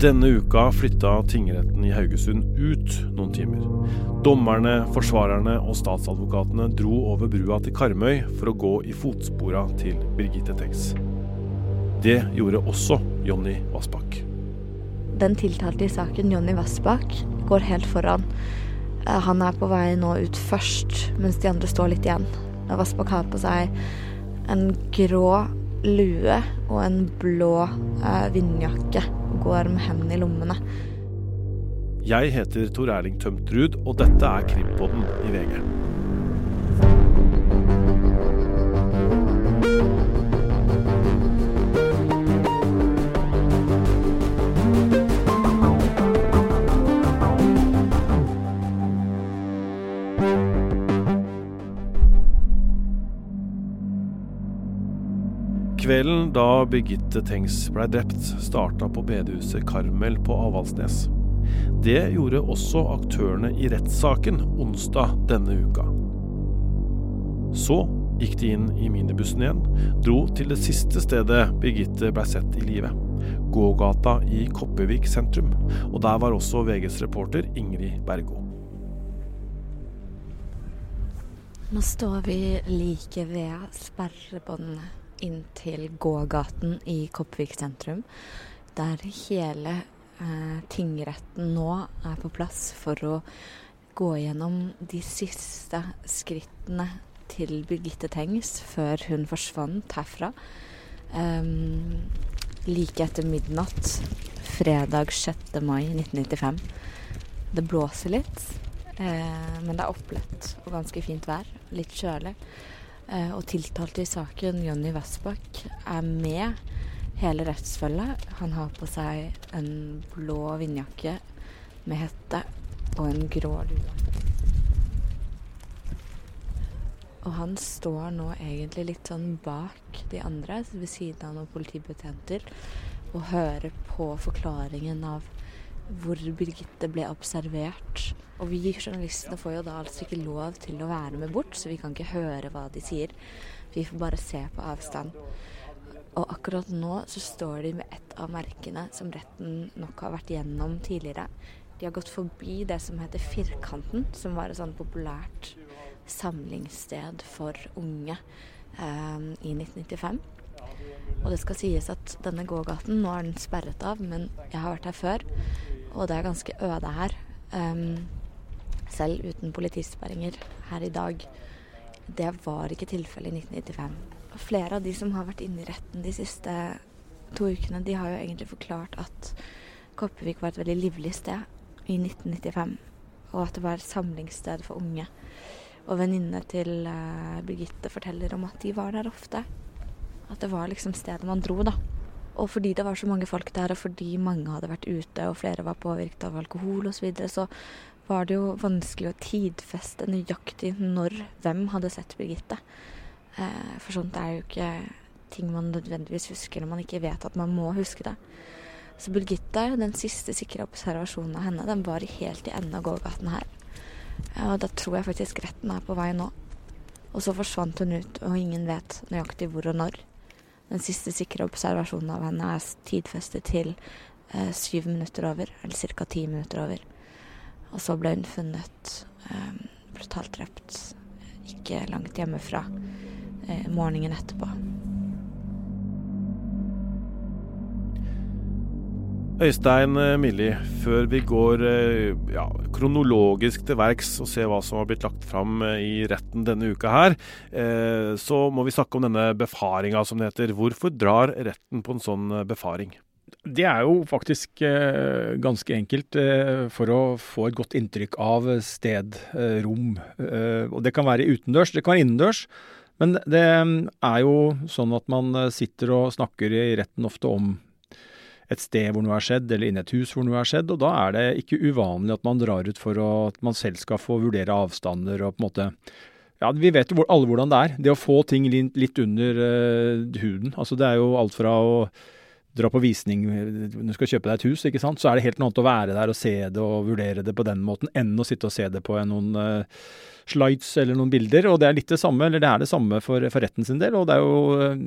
Denne uka flytta tingretten i Haugesund ut noen timer. Dommerne, forsvarerne og statsadvokatene dro over brua til Karmøy for å gå i fotspora til Birgitte Tengs. Det gjorde også Jonny Vassbakk. Den tiltalte i saken, Jonny Vassbakk, går helt foran. Eh, han er på vei nå ut først, mens de andre står litt igjen. Vassbakk har på seg en grå lue og en blå eh, vindjakke går med hendene i lommene. Jeg heter Tor Erling Tømtrud, og dette er Krimpodden i VG. Kvelden da Birgitte Tengs blei drept, starta på bedehuset Karmel på Avaldsnes. Det gjorde også aktørene i rettssaken onsdag denne uka. Så gikk de inn i minibussen igjen, dro til det siste stedet Birgitte blei sett i live. Gågata i Kopervik sentrum. Og der var også VGs reporter Ingrid Bergo. Nå står vi like ved sperrebåndene inn til gågaten i Kopervik sentrum, der hele eh, tingretten nå er på plass for å gå gjennom de siste skrittene til Birgitte Tengs før hun forsvant herfra. Um, like etter midnatt fredag 6. mai 1995. Det blåser litt, eh, men det er opplett og ganske fint vær. Litt kjølig. Eh, og tiltalte i saken, Jonny Vassbakk, er med hele rettsfølget. Han har på seg en blå vindjakke med hette og en grå lue. Og han står nå egentlig litt sånn bak de andre, ved siden av noen politibetjenter, og hører på forklaringen av hvor Birgitte ble observert. Og vi journalistene får jo da altså ikke lov til å være med bort, så vi kan ikke høre hva de sier. Vi får bare se på avstand. Og akkurat nå så står de med et av merkene som retten nok har vært gjennom tidligere. De har gått forbi det som heter Firkanten, som var et sånn populært samlingssted for unge eh, i 1995. Og det skal sies at denne gågaten, nå er den sperret av, men jeg har vært her før, og det er ganske øde her. Um, selv uten politisperringer her i dag. Det var ikke tilfellet i 1995. Flere av de som har vært inne i retten de siste to ukene, de har jo egentlig forklart at Kopervik var et veldig livlig sted i 1995. Og at det var samlingssted for unge. Og venninnene til uh, Birgitte forteller om at de var der ofte. At det var liksom stedet man dro, da. Og fordi det var så mange folk der, og fordi mange hadde vært ute, og flere var påvirket av alkohol osv., så, videre, så var det jo vanskelig å tidfeste nøyaktig når hvem hadde sett Birgitte. Eh, for sånt er jo ikke ting man nødvendigvis husker når man ikke vet at man må huske det. Så Birgitte, den siste sikre observasjonen av henne, den var helt i enden av gågaten her. Og da tror jeg faktisk retten er på vei nå. Og så forsvant hun ut, og ingen vet nøyaktig hvor og når. Den siste sikre observasjonen av henne er tidfestet til eh, syv minutter over, eller ca. ti minutter over. Og så ble hun funnet eh, brutalt drept ikke langt hjemmefra eh, morgenen etterpå. Øystein eh, Milli, før vi går eh, ja, kronologisk til verks og ser hva som har blitt lagt fram eh, i retten denne uka her, så må vi snakke om denne befaringa, som det heter. Hvorfor drar retten på en sånn befaring? Det er jo faktisk ganske enkelt for å få et godt inntrykk av sted, rom. Og det kan være utendørs, det kan være innendørs. Men det mm, er jo sånn at man sitter og snakker i retten ofte om et sted hvor noe har skjedd, eller inne i et hus hvor noe har skjedd. Og da er det ikke uvanlig at man drar ut for å, at man selv skal få vurdere avstander og på en måte ja, Vi vet jo alle hvordan det er. Det å få ting litt under uh, huden. Altså Det er jo alt fra å dra på visning når du skal kjøpe deg et hus, ikke sant? så er det helt noe annet å være der og se det og vurdere det på den måten, enn å sitte og se det på noen uh, slides eller noen bilder. Og det er litt det samme, eller det er det samme for, for retten sin del. Og det er jo uh,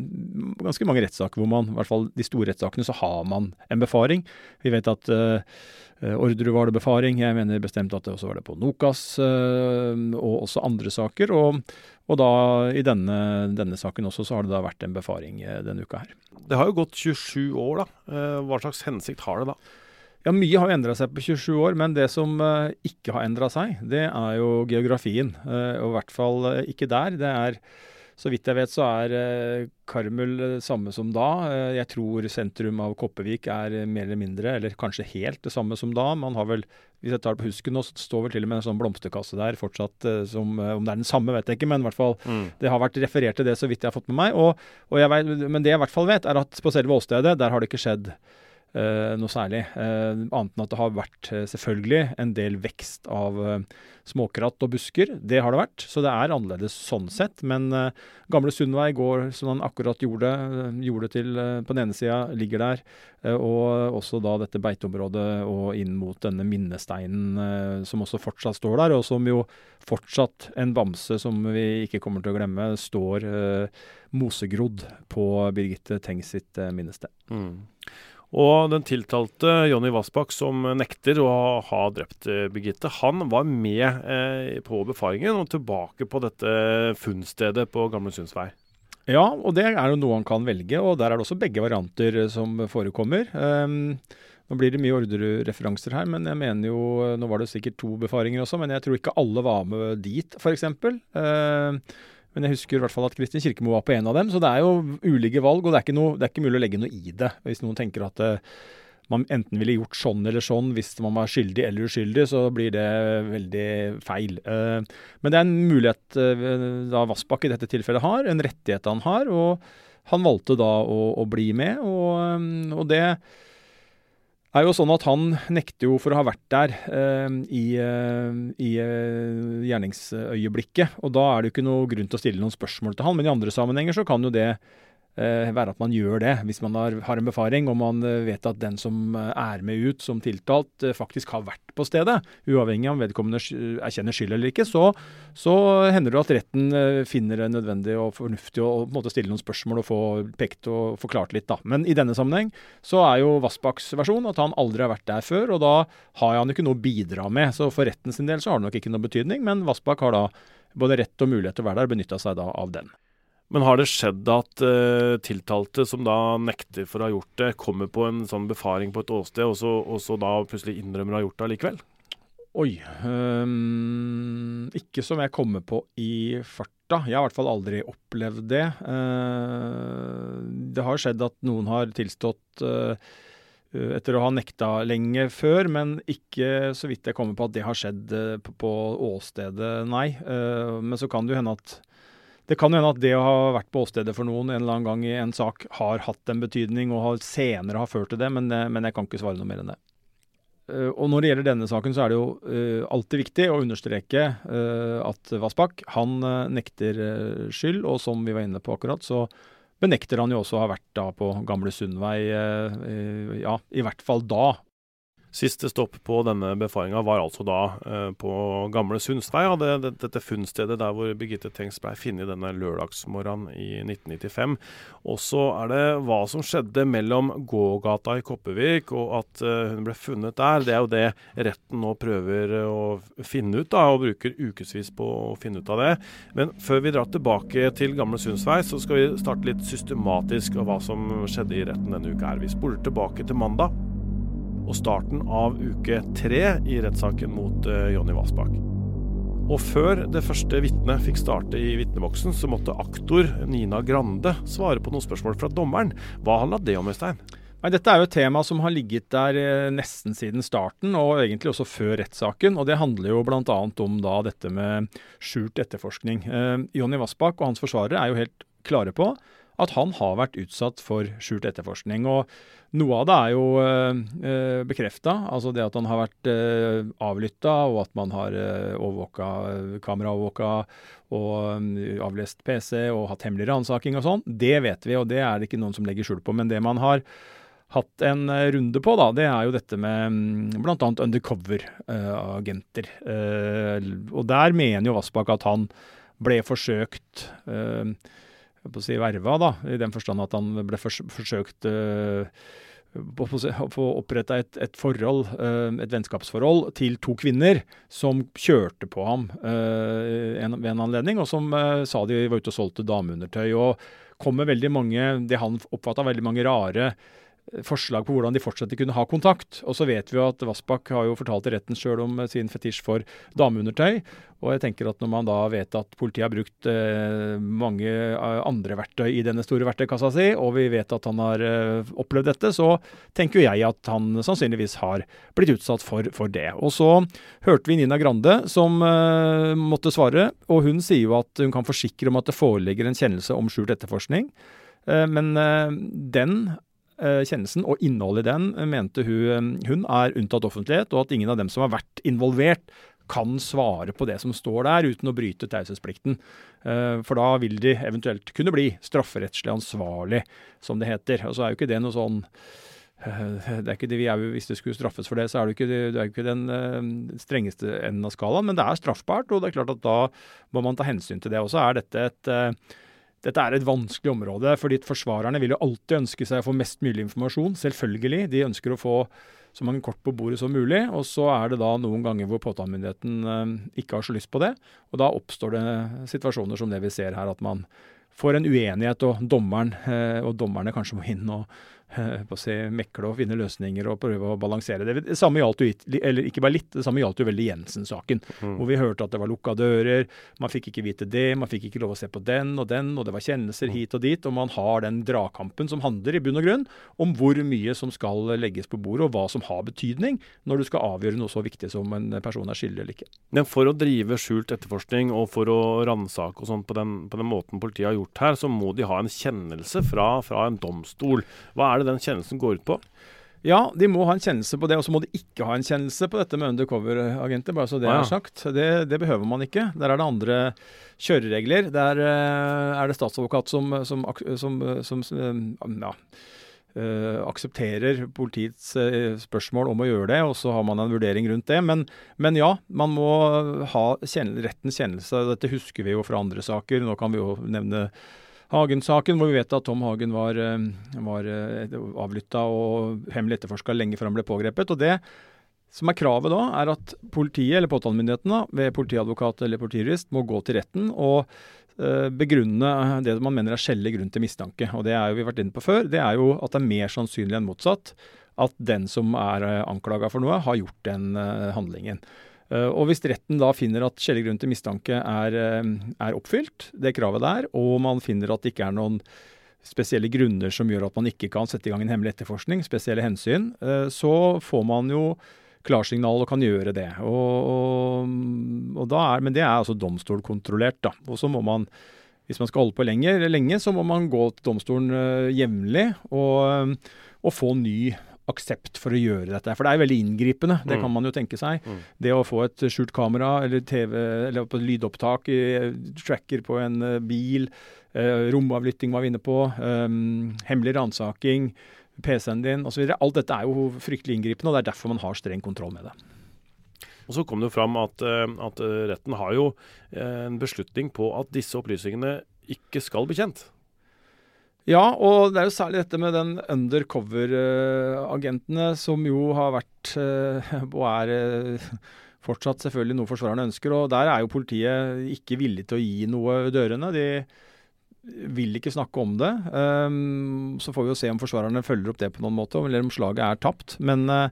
ganske mange rettssaker hvor man, i hvert fall de store rettssakene, så har man en befaring. Vi vet at uh, Orderud var det befaring. Jeg mener bestemt at det også var det på Nokas og også andre saker. Og, og da i denne, denne, saken også så har det da vært en befaring denne uka her. Det har jo gått 27 år, da. Hva slags hensikt har det da? Ja, mye har endra seg på 27 år, men det som ikke har endra seg, det er jo geografien. Og i hvert fall ikke der. Det er, så vidt jeg vet, så er Karmel det samme som da. jeg tror sentrum av Kopervik er mer eller mindre, eller kanskje helt det samme som da. Man har vel, hvis jeg tar det på husken nå, så står vel til og med en sånn blomsterkasse der fortsatt som Om det er den samme, vet jeg ikke, men i hvert fall mm. det har vært referert til det så vidt jeg har fått med meg. Og, og vet, men det jeg i hvert fall vet, er at på selve åstedet, der har det ikke skjedd noe særlig. Uh, annet enn at det har vært uh, selvfølgelig en del vekst av småkratt og busker. Det har det vært, så det er annerledes sånn sett. Men gamle Sundvei går som han akkurat gjorde, gjorde til på den ene sida, ligger der. og også da dette beiteområdet og inn mot denne minnesteinen som også fortsatt står der, og som jo fortsatt en bamse som vi ikke kommer til å glemme, står mosegrodd på Birgitte Tengs sitt minnested. Mm. Og den tiltalte Jonny Vassbakk, som nekter å ha drept eh, Birgitte, han var med eh, på befaringen og tilbake på dette funnstedet på Gamle Sundsvei. Ja, og det er jo noe han kan velge, og der er det også begge varianter eh, som forekommer. Um, nå blir det mye Orderud-referanser her, men jeg mener jo Nå var det sikkert to befaringer også, men jeg tror ikke alle var med dit, f.eks. Uh, men jeg husker i hvert fall at Kristin Kirkemo var på en av dem. Så det er jo ulike valg, og det er noe, det er ikke mulig å legge noe i det. Hvis noen tenker at uh, man enten ville gjort sånn eller sånn hvis man var skyldig eller uskyldig, så blir det veldig feil. Uh, men det er en mulighet uh, da Vassbakk i dette tilfellet har, en rettighet han har. og han valgte da å, å bli med, og, og det er jo sånn at Han nekter jo for å ha vært der eh, i, eh, i eh, gjerningsøyeblikket. og Da er det jo ikke noe grunn til å stille noen spørsmål til han, men i andre sammenhenger så kan jo det være at man gjør det hvis man har, har, en befaring og man eh, vet at den som eh, er med ut som tiltalt, faktisk har vært på stedet. Uavhengig av om vedkommende erkjenner skyld eller ikke, så, så, hender det at retten finner det nødvendig og fornuftig å stille noen spørsmål og få pekt og forklart litt. da. Men i denne sammenheng så er jo Vassbakks versjon at han aldri har vært der før, og da har han ikke noe å bidra med. Så for retten sin del så har det nok ikke noe betydning, men Vassbakk har da både rett og mulighet til å være der, benytta seg da av den. Men har det skjedd at uh, tiltalte som da nekter for å ha gjort det, kommer på en sånn befaring på et åsted, og så, og så da plutselig innrømmer å ha gjort det allikevel? Oi. Um, ikke som jeg kommer på i farta. Jeg har i hvert fall aldri opplevd det. Uh, det har skjedd at noen har tilstått uh, etter å ha nekta lenge før, men ikke så vidt jeg kommer på at det har skjedd på, på åstedet, nei. Men så kan det jo hende at det kan jo hende at det å ha vært på åstedet for noen en eller annen gang i en sak har hatt en betydning, og har senere har ført til det, men, eh, men, jeg kan ikke svare noe mer enn det. Uh, og Når det gjelder denne saken, så er det jo uh, alltid viktig å understreke at Vassbakk han nekter skyld, og som vi var inne på akkurat, så benekter han jo også å ha vært da på Gamle Sundvei, ja, i hvert fall da, Siste stopp på denne befaringa var altså da eh, på Gamle Sundsvei, ja, det, det, dette funnstedet der hvor Birgitte Tengs ble funnet denne lørdagsmorgenen i 1995. Og så er det hva som skjedde mellom gågata i Kopervik og at eh, hun ble funnet der. Det er jo det retten nå prøver å finne ut, da, og bruker ukevis på å finne ut av det. Men før vi drar tilbake til Gamle Sundsvei, så skal vi starte litt systematisk av hva som skjedde i retten denne uka her. Vi spoler tilbake til mandag og starten av uke tre i rettssaken mot uh, Jonny Vassbakk. Og før det første vitnet fikk starte i vitneboksen, så måtte aktor Nina Grande svare på noen spørsmål fra dommeren. Hva handla det om, Øystein? Nei, Dette er jo et tema som har ligget der eh, nesten siden starten, og egentlig også før rettssaken. og Det handler jo bl.a. om da dette med skjult etterforskning. Eh, Jonny Vassbakk og hans forsvarere er jo helt klare på at han har vært utsatt for skjult etterforskning. og Noe av det er jo eh, bekrefta, altså det at han har vært eh, avlytta, og at man har eh, overvåka, kameraovervåka og eh, avlest PC og hatt hemmelig ransaking og sånn. Det vet vi, og det er det ikke noen som legger skjul på. Men det man har hatt en eh, runde på, da, det er jo dette med mm, bl.a. undercover-agenter. Og der mener jo Vassbakk at han ble forsøkt uh, på å si verva, da, i den forstand at han ble fors forsøkt uh, å få oppretta et, et, forhold, et vennskapsforhold, til to kvinner som kjørte på ham ved en anledning, og som sa de var ute og solgte dameundertøy. Og kom med veldig mange, det han oppfatta veldig mange rare forslag på hvordan de fortsatt kunne ha kontakt. Og så vet vi jo at Vassbakk har jo fortalt i retten sjøl om sin fetisj for dameundertøy. Og jeg tenker at når man da vet at politiet har brukt eh, mange eh, andre verktøy i denne store verktøykassa si, og vi vet at han har eh, opplevd dette, så tenker jeg at han sannsynligvis har blitt utsatt for, for det. Og så hørte vi Nina Grande som eh, måtte svare, og hun sier jo at hun kan forsikre om at det foreligger en kjennelse om skjult etterforskning. Eh, men eh, den Eh, kjennelsen og innholdet i den eh, mente hun, eh, hun er unntatt offentlighet, og at ingen av dem som har vært involvert, kan svare på det som står der, uten å bryte taushetsplikten. For da vil de eventuelt kunne bli strafferettslig ansvarlig, som det heter. Og så er jo ikke det noe sånn det det er, Hvis det skulle straffes for det, så er det ikke, ikke den strengeste enden av skalaen. Men det er straffbart, og det er klart at da må man ta hensyn til det. Og så er dette et dette er et vanskelig område, fordi forsvarerne vil jo alltid ønske seg å få mest mulig informasjon. Selvfølgelig. De ønsker å få så mange kort på bordet som mulig. Og så er det da noen ganger hvor påtalemyndigheten eh, ikke har så lyst på det. Og da oppstår det situasjoner som det vi ser her, at man får en uenighet, og dommeren eh, og dommerne kanskje må inn og på å se, mekle og finne løsninger og prøve å balansere det. Det samme gjaldt jo, eller ikke bare litt, det samme gjaldt jo veldig Jensen-saken. Mm. Hvor vi hørte at det var lukka dører, man fikk ikke vite det, man fikk ikke lov å se på den og den, og det var kjennelser mm. hit og dit. Og man har den dragkampen som handler i bunn og grunn om hvor mye som skal legges på bordet, og hva som har betydning når du skal avgjøre noe så viktig som en person er skyldig eller ikke. Men for å drive skjult etterforskning og for å ransake og sånn på, på, den måten politiet har gjort her, så må de ha en kjennelse fra, fra en domstol. Hva er det det den kjennelsen går ut på? Ja, de må ha en kjennelse på det, og så må de ikke ha en kjennelse på dette med undercover-agenter. bare så det ah, ja. er sagt. Det, det, behøver man ikke. Der er det andre kjøreregler. Der uh, er det statsadvokat som, som, som, som ja, uh, aksepterer politiets spørsmål om å gjøre det, og så har man en vurdering rundt det. Men, men ja, man må ha kjenne, rettens kjennelse. Dette husker vi jo fra andre saker. Nå kan vi jo nevne Hagen-saken, hvor vi vet at Tom Hagen var, eh, var eh, avlytta og hemmelig etterforska lenge før han ble pågrepet. og det som er kravet da, er at politiet eller påtalemyndighetene ved politiadvokat eller politijurist må gå til retten og uh, begrunne det man mener er skjellig grunn til mistanke. Og det er jo vi har vært inne på før. Det er jo at det er mer sannsynlig enn motsatt at den som er anklaga for noe, har gjort den handlingen. Eh, og Hvis retten da finner at skjellig grunn til mistanke er, eh, er, oppfylt, det kravet der, og man finner at det ikke er noen spesielle grunner som gjør at man ikke kan sette i gang en hemmelig etterforskning, spesielle hensyn, eh, så får man jo klarsignal og kan gjøre det. Og, og, og er, men det er altså domstolkontrollert. da. Og så må man, hvis man skal holde på lenge, lenge så må man gå til domstolen jevnlig og, og, få ny aksept for å gjøre dette. For det er veldig inngripende, det kan mm. man jo tenke seg. Mm. Det å få et skjult kamera eller TV eller på lydopptak, tracker på en uh, bil, uh, romavlytting var vi inne på, um, hemmelig ransaking, PC-en din osv. Alt dette er jo fryktelig inngripende, og det er derfor man har streng kontroll med det. Og Så kom det fram at, at retten har jo en beslutning på at disse opplysningene ikke skal bli kjent. Ja, og det er jo særlig dette med den undercover-agentene, som jo har vært, eh, og er eh, fortsatt selvfølgelig noe forsvarerne ønsker. Og der er jo politiet ikke villig til å gi noe dørene. De vil ikke snakke om det. Um, så får vi jo se om forsvarerne følger opp det på noen måte, eller om slaget er tapt. Men uh,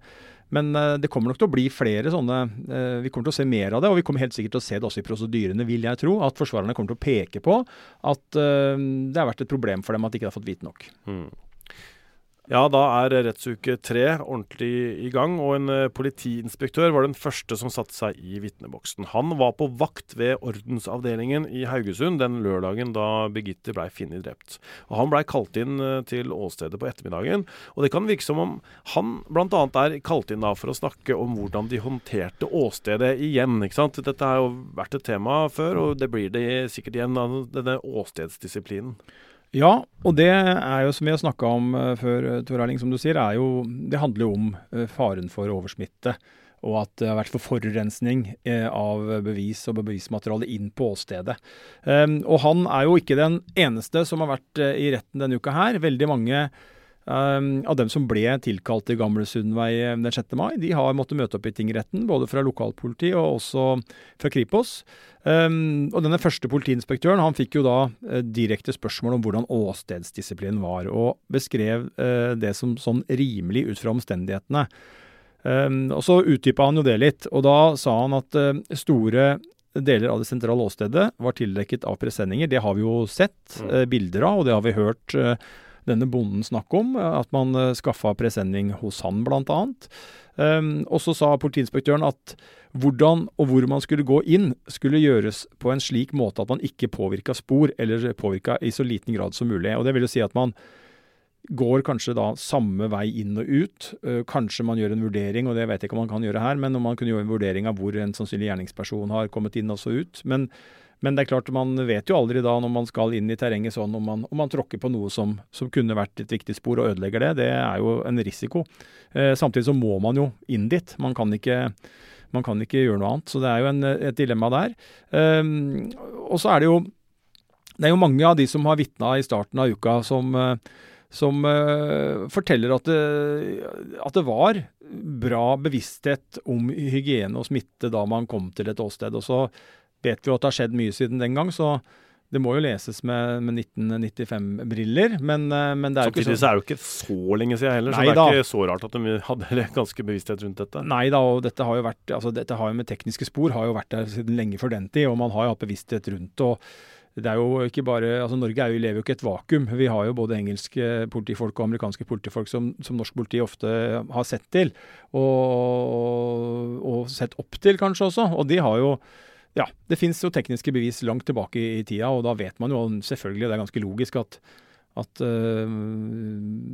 men uh, det kommer nok til å bli flere sånne uh, Vi kommer til å se mer av det, og vi kommer helt sikkert til å se det også i prosedyrene, vil jeg tro. At forsvarerne kommer til å peke på at uh, det har vært et problem for dem at de ikke har fått vite nok. Mm. Ja, da er rettsuke tre ordentlig i gang, og en uh, politiinspektør var den første som satte seg i vitneboksen. Han var på vakt ved ordensavdelingen i Haugesund den lørdagen da Birgitte blei funnet drept. Og Han blei kalt inn uh, til åstedet på ettermiddagen, og det kan virke som om han bl.a. er kalt inn da for å snakke om hvordan de håndterte åstedet igjen. ikke sant? Dette har jo vært et tema før, og det blir det sikkert igjen, denne åstedsdisiplinen. Ja, og det er jo som vi har snakka om uh, før, Tor Erling, som du sier, er jo, det handler jo om uh, faren for oversmitte. Og at det har vært for forurensning av bevis og bevismateriale inn på åstedet. Um, og han er jo ikke den eneste som har vært i retten denne uka her. Veldig mange Um, av dem som ble tilkalt til Gamle Sundvei den 6. mai, de har måttet møte opp i tingretten, både fra lokalpoliti og også fra Kripos. Um, og denne første politiinspektøren han fikk jo da uh, direkte spørsmål om hvordan åstedsdisiplinen var, og beskrev uh, det som sånn rimelig ut fra omstendighetene. Um, og Så utdypa han jo det litt, og da sa han at uh, store deler av det sentrale åstedet var tildekket av presenninger. Det har vi jo sett mm. bilder av, og det har vi hørt denne bonden snakk om. At man uh, skaffa presenning hos han, bl.a. Um, og så sa politiinspektøren at hvordan og hvor man skulle gå inn, skulle gjøres på en slik måte at man ikke påvirka spor, eller påvirka i så liten grad som mulig. Og Det vil jo si at man går kanskje da samme vei inn og ut. Uh, kanskje man gjør en vurdering, og det vet jeg ikke om man kan gjøre her, men om man kunne gjøre en vurdering av hvor en sannsynlig gjerningsperson har kommet inn og så ut. Men men det er klart, man vet jo aldri da når man skal inn i terrenget sånn, om man, om man tråkker på noe som, som, kunne vært et viktig spor og ødelegger det. Det er jo en risiko. Eh, samtidig så må man jo inn dit. Man kan ikke, man kan ikke gjøre noe annet. Så det er jo en, et dilemma der. Um, og så er det jo det er jo mange av de som har vitna i starten av uka, som, eh, som uh, forteller at det, at det, var bra bevissthet om hygiene og smitte da man kom til et åsted. Og så vet vi jo at det har skjedd mye siden den gang, så det må jo leses med, med 1995-briller, men, eh, men, det er jo ikke så er det jo ikke så lenge siden heller, Nei, så det er da. ikke så rart at de hadde ganske bevissthet rundt dette. Nei da, og dette har jo vært, altså dette har jo med tekniske spor har jo vært der siden lenge før den tid, og man har jo hatt bevissthet rundt og det er jo ikke bare, altså Norge jo, lever jo ikke et vakuum. Vi har jo både engelske politifolk og amerikanske politifolk som, som norsk politi ofte har sett til, og, og sett opp til kanskje også. Og de har jo ja, det finnes jo tekniske bevis langt tilbake i, tida, og da vet man jo selvfølgelig, det er ganske logisk, at at uh,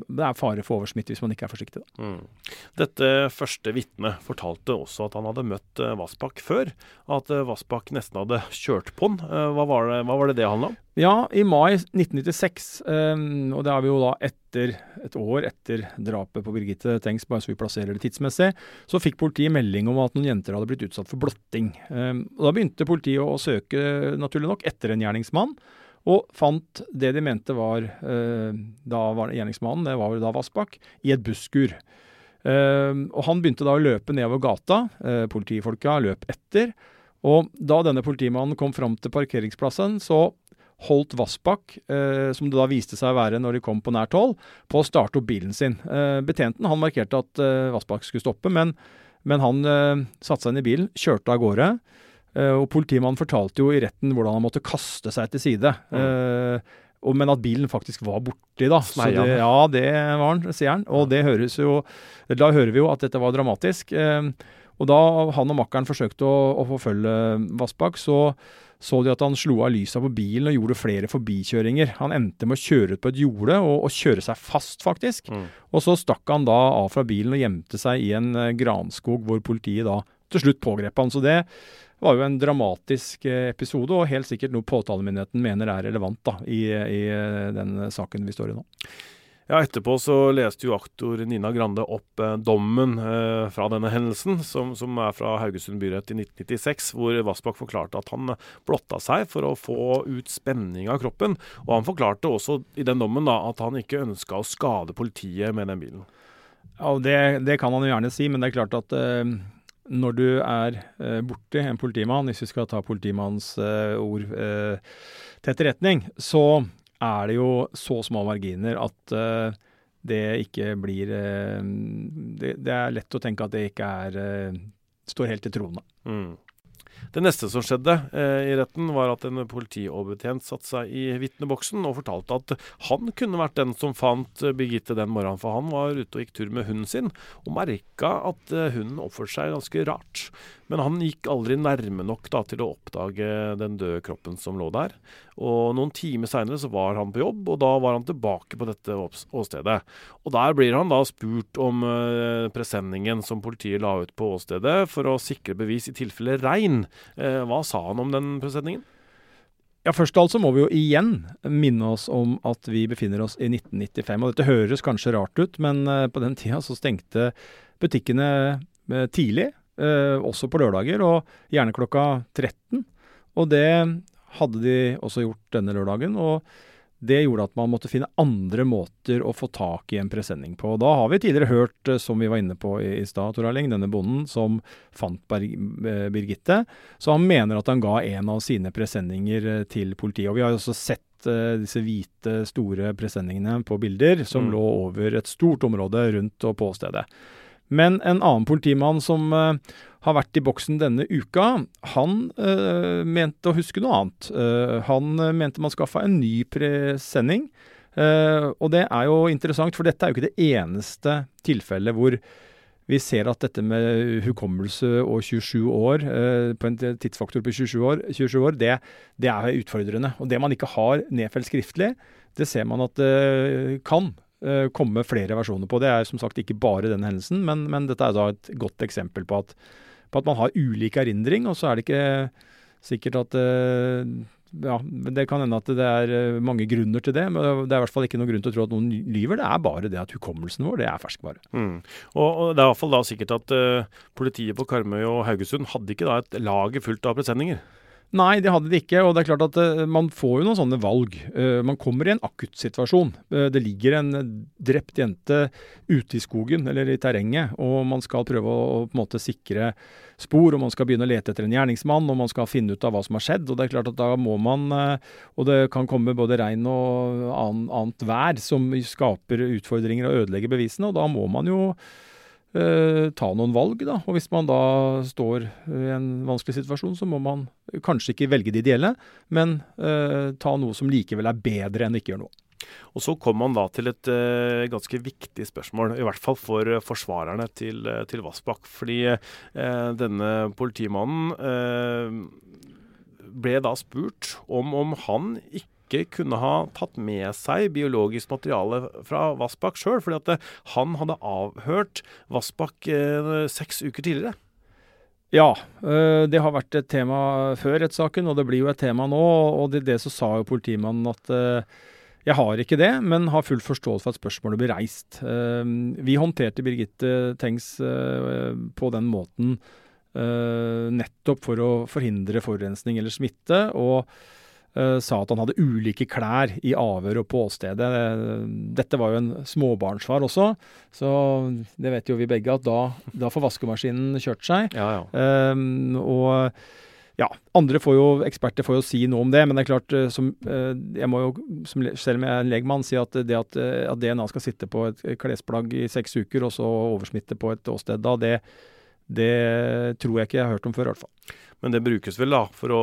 det er fare for oversmitte hvis man ikke er forsiktig. Mm. Dette første vitnet fortalte også at han hadde møtt uh, Vassbakk før. At uh, Vassbakk nesten hadde kjørt på han. Uh, hva, var det, hva var det det handla om? Ja, i mai 1996, um, og det er vi jo da etter et år etter drapet på Birgitte Tengs, bare så vi plasserer det tidsmessig, så fikk politiet melding om at noen jenter hadde blitt utsatt for blotting. Um, og Da begynte politiet å søke, naturlig nok, etter en gjerningsmann. Og fant det de mente var eh, da var gjerningsmannen, det var da Vassbakk, i et busskur. Eh, og han begynte da å løpe nedover gata. Eh, politifolka løp etter. Og da denne politimannen kom fram til parkeringsplassen, så holdt Vassbakk, eh, som det da viste seg å være når de kom på nært hold, på å starte opp bilen sin. Eh, betjenten han markerte at eh, Vassbakk skulle stoppe, men, men han eh, satte seg inn i bilen, kjørte av gårde. Eh, og Politimannen fortalte jo i retten hvordan han måtte kaste seg til side. Mm. Og, men at bilen faktisk var borti, da. Så det, ja, det var han, sier han. Og det høres jo Da hører vi jo at dette var dramatisk. Uh, og da han og makkeren forsøkte å, å forfølge Vassbakk, så så de at han slo av lysa på bilen og gjorde flere forbikjøringer. Han endte med å kjøre ut på et jorde og, og kjøre seg fast, faktisk. Mm. Og så stakk han da av fra bilen og gjemte seg i en granskog, hvor politiet da til slutt pågrep han. Så det var jo en dramatisk eh, episode, og helt sikkert noe påtalemyndigheten mener er relevant da, i, i eh, den saken vi står i nå. Ja, Etterpå så leste jo aktor Nina Grande opp eh, dommen eh, fra denne hendelsen, som, som, er fra Haugesund byrett i 1996, hvor Vassbakk forklarte at han blotta seg for å få ut spenning av kroppen. Og han forklarte også i den dommen da, at han ikke ønska å skade politiet med den bilen. Ja, det, det, kan han jo gjerne si, men det er klart at eh, når du er eh, borti en politimann, hvis vi skal ta politimannens eh, ord eh, til etterretning, så er det jo så små marginer at eh, det ikke blir eh, det, det, er lett å tenke at det ikke er eh, står helt til troende. Mm. Det neste som skjedde eh, i retten, var at en politioverbetjent satte seg i vitneboksen og fortalte at han kunne vært den som fant Birgitte den morgenen, for han var ute og gikk tur med hunden sin og merka at eh, hunden oppførte seg ganske rart. Men han gikk aldri nærme nok da, til å oppdage den døde kroppen som lå der. Og Noen timer seinere så var han på jobb, og da var han tilbake på dette åstedet. Og Der blir han da spurt om eh, presenningen som politiet la ut på åstedet for å sikre bevis i tilfelle regn. Eh, hva sa han om den presenningen? Ja, Først og alt så må vi jo igjen minne oss om at vi befinner oss i 1995. og Dette høres kanskje rart ut, men uh, på den tida så stengte butikkene uh, tidlig. Uh, også på lørdager, og gjerne klokka 13. Og det hadde de også gjort denne lørdagen. og det gjorde at man måtte finne andre måter å få tak i en presenning på. Da har vi tidligere hørt, eh, som vi var inne på i, i stad, Tor Erling, denne bonden som fant Berg, eh, Birgitte. Så han mener at han ga en av sine presenninger eh, til politiet. Og vi har jo også sett uh, disse hvite, store presenningene på bilder som mm. lå over et stort område rundt og på stedet. Men en annen politimann som uh, har vært i boksen denne uka, han uh, mente å huske noe annet. Uh, han mente man skaffa en ny presenning. og det er jo interessant, for dette er jo ikke det eneste tilfellet hvor vi ser at dette med hukommelse og 27 år, på en tidsfaktor på 27 år, 27 år det, det, er utfordrende. Og det man ikke har nedfelt skriftlig, det ser man at det kan komme flere versjoner på. Det er som sagt ikke bare denne hendelsen, men, men dette er da et godt eksempel på at, på at, man har ulik erindring, og så er det ikke sikkert at uh, ja, Det kan hende at det er eh, mange grunner til det, men det er i hvert fall ikke noen grunn til å tro at noen lyver. Det er bare det at hukommelsen vår det er ferskvare. Mm. Og, og, Det er i hvert fall da sikkert at uh, politiet på Karmøy og Haugesund hadde ikke da et lager fullt av presenninger? Nei, det hadde de ikke. Og det er klart at uh, man får jo noen sånne valg. Uh, man kommer i en akuttsituasjon. Uh, det ligger en drept jente ute i skogen eller i terrenget, og man skal prøve å, på en måte sikre spor, og man skal begynne å lete etter en gjerningsmann, og man skal finne ut av hva som har skjedd. Og det er klart at da må man Og det kan komme både regn og annet vær som skaper utfordringer og ødelegger bevisene, og da må man jo eh, ta noen valg, da. Og hvis man da står i en vanskelig situasjon, så må man kanskje ikke velge det ideelle, men eh, ta noe som likevel er bedre enn ikke gjøre noe. Og Så kom man da til et uh, ganske viktig spørsmål, i hvert fall for uh, forsvarerne til, uh, til Vassbakk. Fordi denne politimannen ble da spurt om, om han ikke ikke kunne ha tatt med seg biologisk materiale fra Vassbakk sjøl, fordi at eh, han hadde avhørt Vassbakk eh, seks uker tidligere. Ja, eh, det har vært et tema før rettssaken, og det blir jo et tema nå. Og det, det så sa jo politimannen at jeg har ikke det, men har full forståelse for at spørsmålet blir reist. Vi håndterte Birgitte Tengs på den måten nettopp for å forhindre forurensning eller smitte. og sa at han hadde ulike klær i avhør og på åstedet. Dette var jo en småbarnsfar også, så det vet jo vi begge at da, da får vaskemaskinen kjørt seg. Ja, ja. Um, og ja, andre får jo, eksperter får jo si noe om det, men det er klart, eh, som, uh, jeg må jo, som, selv om jeg er en legmann, si at det at, at, DNA skal sitte på et klesplagg i seks uker, og så oversmitte på et åsted da, det, det tror jeg ikke jeg har hørt om før, i hvert fall. Men det brukes vel da for å,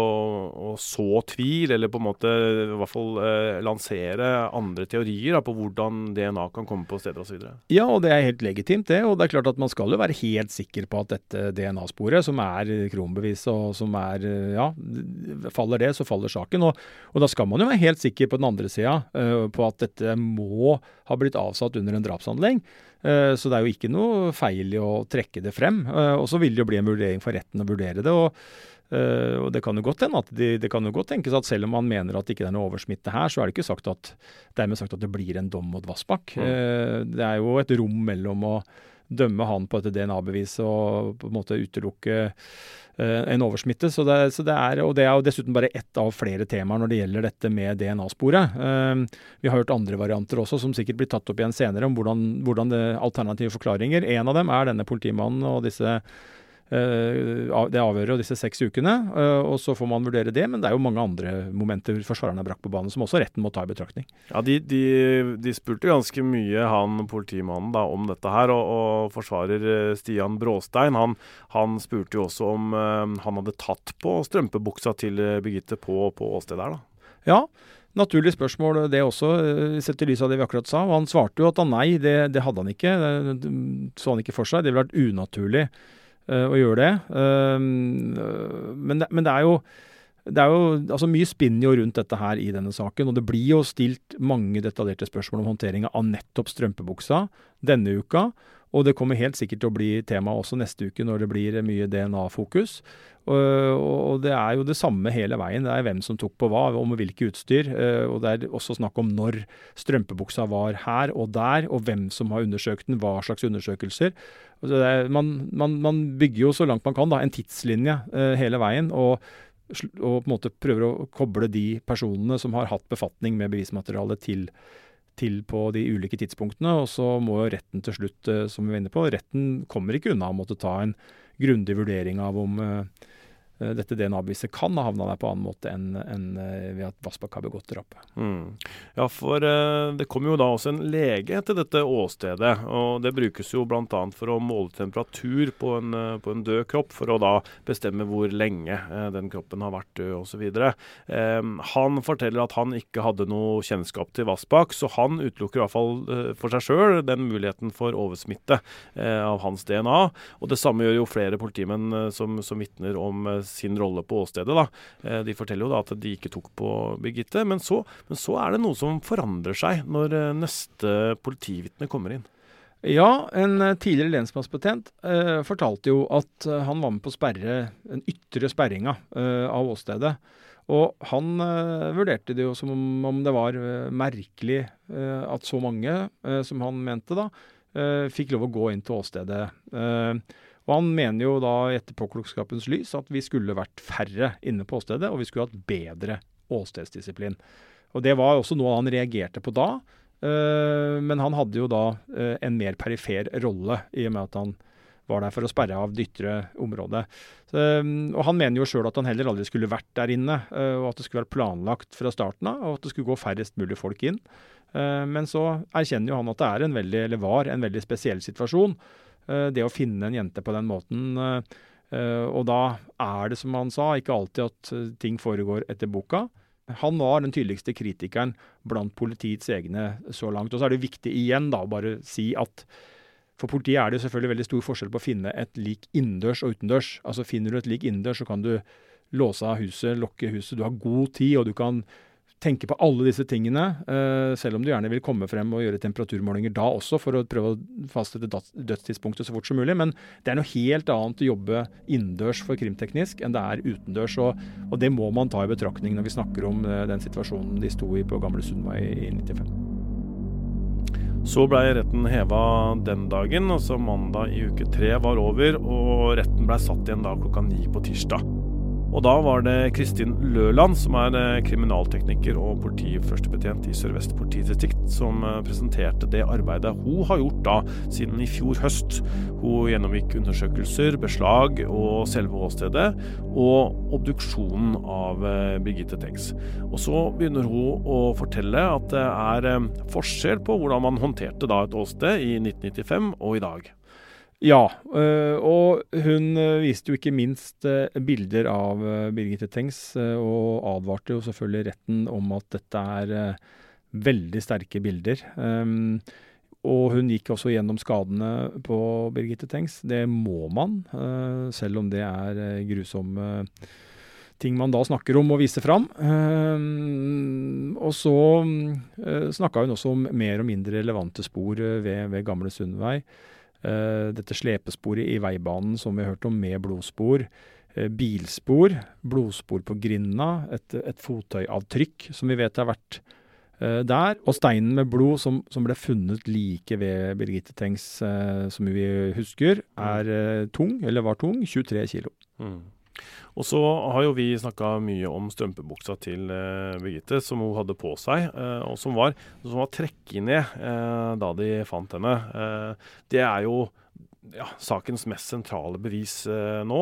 å, så tvil, eller på en måte i hvert fall eh, lansere andre teorier da, på hvordan DNA kan komme på stedet osv. Ja, og det er helt legitimt det. Og det er klart at man skal jo være helt sikker på at dette DNA-sporet, som er kronbevis og som er Ja, faller det, så faller saken. Og, og da skal man jo være helt sikker på den andre sida uh, på at dette må ha blitt avsatt under en drapshandling. Uh, så det er jo ikke noe feil i å trekke det frem. Uh, og så vil det jo bli en vurdering for retten å vurdere det. og Uh, og Det kan jo godt hende at de, det kan jo godt tenkes at selv om man mener at det ikke er noe oversmitte her, så er det ikke sagt at, dermed sagt at det blir en dom mot Vassbakk. Mm. Uh, det er jo et rom mellom å dømme han på et DNA-bevis og på en måte utelukke uh, en oversmitte. Så det, så det, er, og det er jo dessuten bare ett av flere temaer når det gjelder dette med DNA-sporet. vi har hørt andre varianter også, som sikkert blir tatt opp igjen senere, om hvordan, hvordan det alternative forklaringer. En av dem er denne politimannen og disse Eh, det avhøret og disse seks ukene. Eh, og så får man vurdere det, men det er jo mange andre momenter forsvarerne har brakt på banen som også retten må ta i betraktning. Ja, De, de, de spurte ganske mye, han politimannen, da, om dette her. Og, og forsvarer eh, Stian Bråstein han, han, spurte jo også om han hadde tatt på strømpebuksa til Birgitte på, på åstedet her, da. Ja, Naturlig spørsmål det også, sett i lys av det vi akkurat sa. Og han svarte jo at han nei, det, det hadde han ikke. Det så han ikke for seg. Det ville vært unaturlig å gjøre det. Uh, men, det. men, det. er jo det er jo altså mye spinner jo rundt dette her i denne saken, og det blir jo stilt mange detaljerte spørsmål om håndteringa av nettopp strømpebuksa denne uka. Og det kommer helt sikkert til å bli tema også neste uke når det blir mye DNA-fokus. Og det er jo det samme hele veien. Det er hvem som tok på hva, og med hvilke utstyr. Eh, og det er også snakk om når strømpebuksa var her og der, og hvem som har undersøkt den, hva slags undersøkelser. Er, man, man, man, bygger jo så langt man kan da, en tidslinje eh, hele veien. og og på en måte prøver å koble de personene som har hatt befatning med bevismaterialet til, til på de ulike tidspunktene. Og så må jo retten til slutt, eh, som vi var inne på, retten kommer ikke unna å måtte ta en grundig vurdering av om Eh, dette DNA-beviset kan ha havna der på annen måte enn en, eh, ved at Vassbakk har begått drapet. Mm. Ja, for uh, det kommer jo da også en lege til dette åstedet. og Det brukes jo bl.a. for å måle temperatur på en, på en, død kropp, for å da bestemme hvor lenge den kroppen har vært død osv. Um, han forteller at han ikke hadde noe kjennskap til Vassbakk, så han utelukker i hvert fall for seg sjøl den muligheten for oversmitte av hans DNA. Og Det samme gjør jo flere politimenn som, som vitner om sin rolle på åstedet. Da. Eh, de forteller jo da at de ikke tok på Birgitte. Men så, men så er det noe som forandrer seg når eh, neste politivitne kommer inn. Ja, en eh, tidligere lensmannsbetjent eh, fortalte jo at han var med på å sperre den ytre sperringa eh, av åstedet. Og han eh, vurderte det jo som om det var merkelig at så mange, som han mente da, fikk lov å gå inn til åstedet. Og han mener jo da i etterpåklokskapens lys at vi skulle vært færre inne på åstedet, og vi skulle hatt bedre åstedsdisiplin. Og det var også noe han reagerte på da. Uh, men han hadde jo da uh, en mer perifer rolle, i og med at han var der for å sperre av det ytre området. Så, um, og han mener jo sjøl at han heller aldri skulle vært der inne, og at det skulle vært planlagt fra starten av, og at det skulle gå færrest mulig folk inn. men så erkjenner jo han at det er en veldig, eller var en veldig spesiell situasjon. Eh, det å finne en jente på den måten. Eh, eh, og da er det, som han sa, ikke alltid at ting foregår etter boka. Han var den tydeligste kritikeren blant politiets egne så langt. Og så er det viktig igjen da å bare si at for politiet er det selvfølgelig veldig stor forskjell på å finne et lik innendørs og utendørs. Altså Finner du et lik innendørs, så kan du låse av huset, lokke huset. Du har god tid, og du kan tenke på alle disse tingene, uh, selv om du gjerne vil komme frem og gjøre temperaturmålinger da også, for å prøve å fastsette dødstidspunktet så fort som mulig. Men det er noe helt annet å jobbe innendørs for krimteknisk enn det er utendørs. Og, og, det må man ta i betraktning når vi snakker om uh, den situasjonen de sto i på Gamle Sundvei i 95. Så blei retten heva den dagen, altså mandag i uke tre var over, og retten blei satt igjen da klokka ni på tirsdag. Og da var det Kristin Løland, som er eh, kriminaltekniker og politiførstebetjent i Sør-Vest politidistrikt, som eh, presenterte det arbeidet hun har gjort da siden i fjor høst. Hun gjennomgikk undersøkelser, beslag og selve åstedet, og obduksjonen av eh, Birgitte Tengs. Og så begynner hun å fortelle at det er forskjell på hvordan man håndterte et åsted i 1995 og i dag. Ja, øh, og hun øh, viste jo ikke minst øh, bilder av Birgitte Tengs, og advarte jo selvfølgelig retten om at dette er veldig sterke bilder. Og hun gikk også gjennom skadene på Birgitte Tengs. Det må man, selv om det er grusomme ting man da snakker om og viser fram. Og så snakka hun også om mer og mindre relevante spor ved, ved Gamle Sundvei. Eh, dette slepesporet i veibanen som vi hørte om, med blodspor. Eh, bilspor, blodspor på grinda, et, et fottøyavtrykk som vi vet har vært uh, der. Og steinen med blod som, som, ble funnet like ved Birgitte Tengs, som vi husker, er uh, tung, eller var tung, 23 kilo. Mm. Og så har jo vi snakka mye om strømpebuksa til eh, Birgitte, som hun hadde på seg, eh, og som var, som var trekket ned eh, da de fant henne. det er jo ja, sakens mest sentrale bevis nå,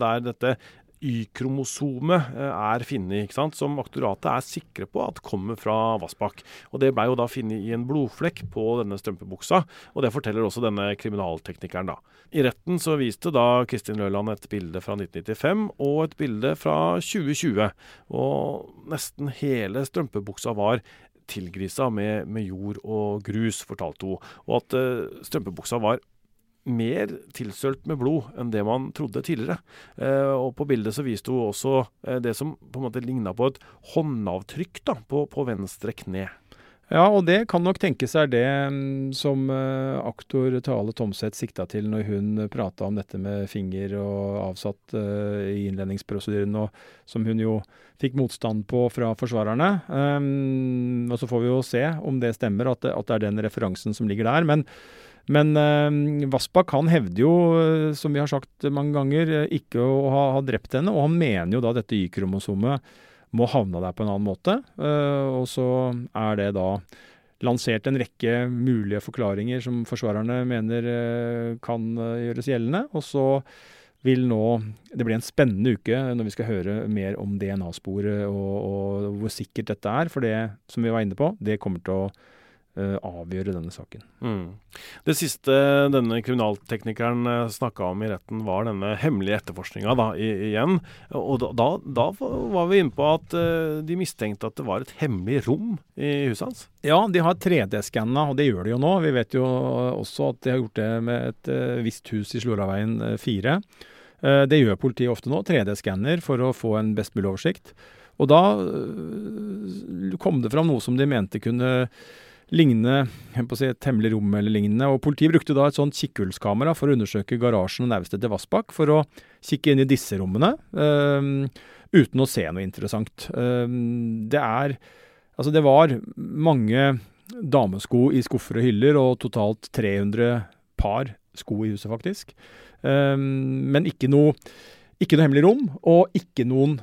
der dette Y-kromosomet er funnet, som aktoratet er sikre på at kommer fra Vassbakk. Og Det ble jo da funnet i en blodflekk på denne strømpebuksa, og det forteller også denne kriminalteknikeren. da. I retten så viste da Kristin Løland et bilde fra 1995 og et bilde fra 2020. Og nesten hele strømpebuksa var tilgrisa med, med jord og grus, fortalte hun. Og at uh, strømpebuksa var mer tilsølt med blod enn det man trodde tidligere. Eh, og På bildet så viste hun også eh, det som på en måte ligna på et håndavtrykk da, på, på, venstre kne. Ja, og det kan nok tenkes er det mm, som eh, aktor Tale Tomseth sikta til når hun prata om dette med finger og avsatt uh, i innledningsprosedyren, og som hun jo fikk motstand på fra forsvarerne. Um, og Så får vi jo se om det stemmer, at det, at det er den referansen som ligger der. Men men eh, Vassbakk han hevder jo, eh, som vi har sagt mange ganger, eh, ikke å ha, ha drept henne. Og han mener jo da dette Y-kromosomet må havne der på en annen måte. Eh, og så er det da lansert en rekke mulige forklaringer som forsvarerne mener eh, kan eh, gjøres gjeldende. Og så vil nå Det blir en spennende uke når vi skal høre mer om DNA-sporet og, og, hvor sikkert dette er. For det som vi var inne på, det kommer til å avgjøre denne saken. Mm. Det siste denne kriminalteknikeren eh, snakka om i retten, var denne hemmelige etterforskninga igjen. Og da, da, da, var vi inne på at uh, de mistenkte at det var et hemmelig rom i huset hans? Ja, de har 3D-skanna, og det gjør de jo nå. Vi vet jo også at de har gjort det med et uh, visst hus i Sloraveien 4. Det gjør politiet ofte nå, 3D-skanner, for å få en best mulig oversikt. Og da kom det fram noe som de mente kunne lignende si, et hemmelig rom eller lignende. og Politiet brukte da et sånt kikkhullskamera for å undersøke garasjen og naustet til Vassbakk for å kikke inn i disse rommene, øh, uten å se noe interessant. Um, det er Altså, det var mange damesko i skuffer og hyller, og totalt 300 par sko i huset, faktisk. Um, men ikke noe, ikke noe hemmelig rom, og ikke noen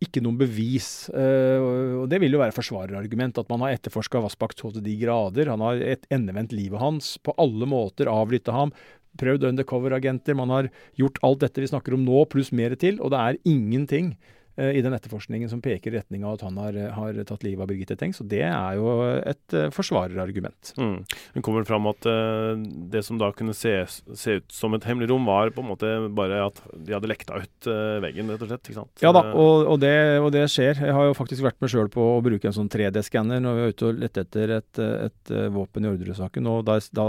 ikke noen bevis. Uh, og Det vil jo være forsvarerargument, at man har etterforska Vassbakk så til de grader. Han har et endevendt livet hans, på alle måter avlytta ham. Prøvd undercover-agenter. Man har gjort alt dette vi snakker om nå, pluss mer til. Og det er ingenting Eh, i den etterforskningen som peker i retning av at han har, har tatt livet av Birgitte Tengs. Og det er jo et uh, forsvarerargument. Mm. Det kommer fram at uh, det som da kunne se, se, ut som et hemmelig rom, var på en måte bare at de hadde lekta ut uh, veggen, rett og slett. ikke sant? Ja da, og, og, det, og, det, skjer. Jeg har jo faktisk vært med sjøl på å bruke en sånn 3D-skanner når vi var ute og lette etter et, et, et våpen i Orderud-saken. Og da, da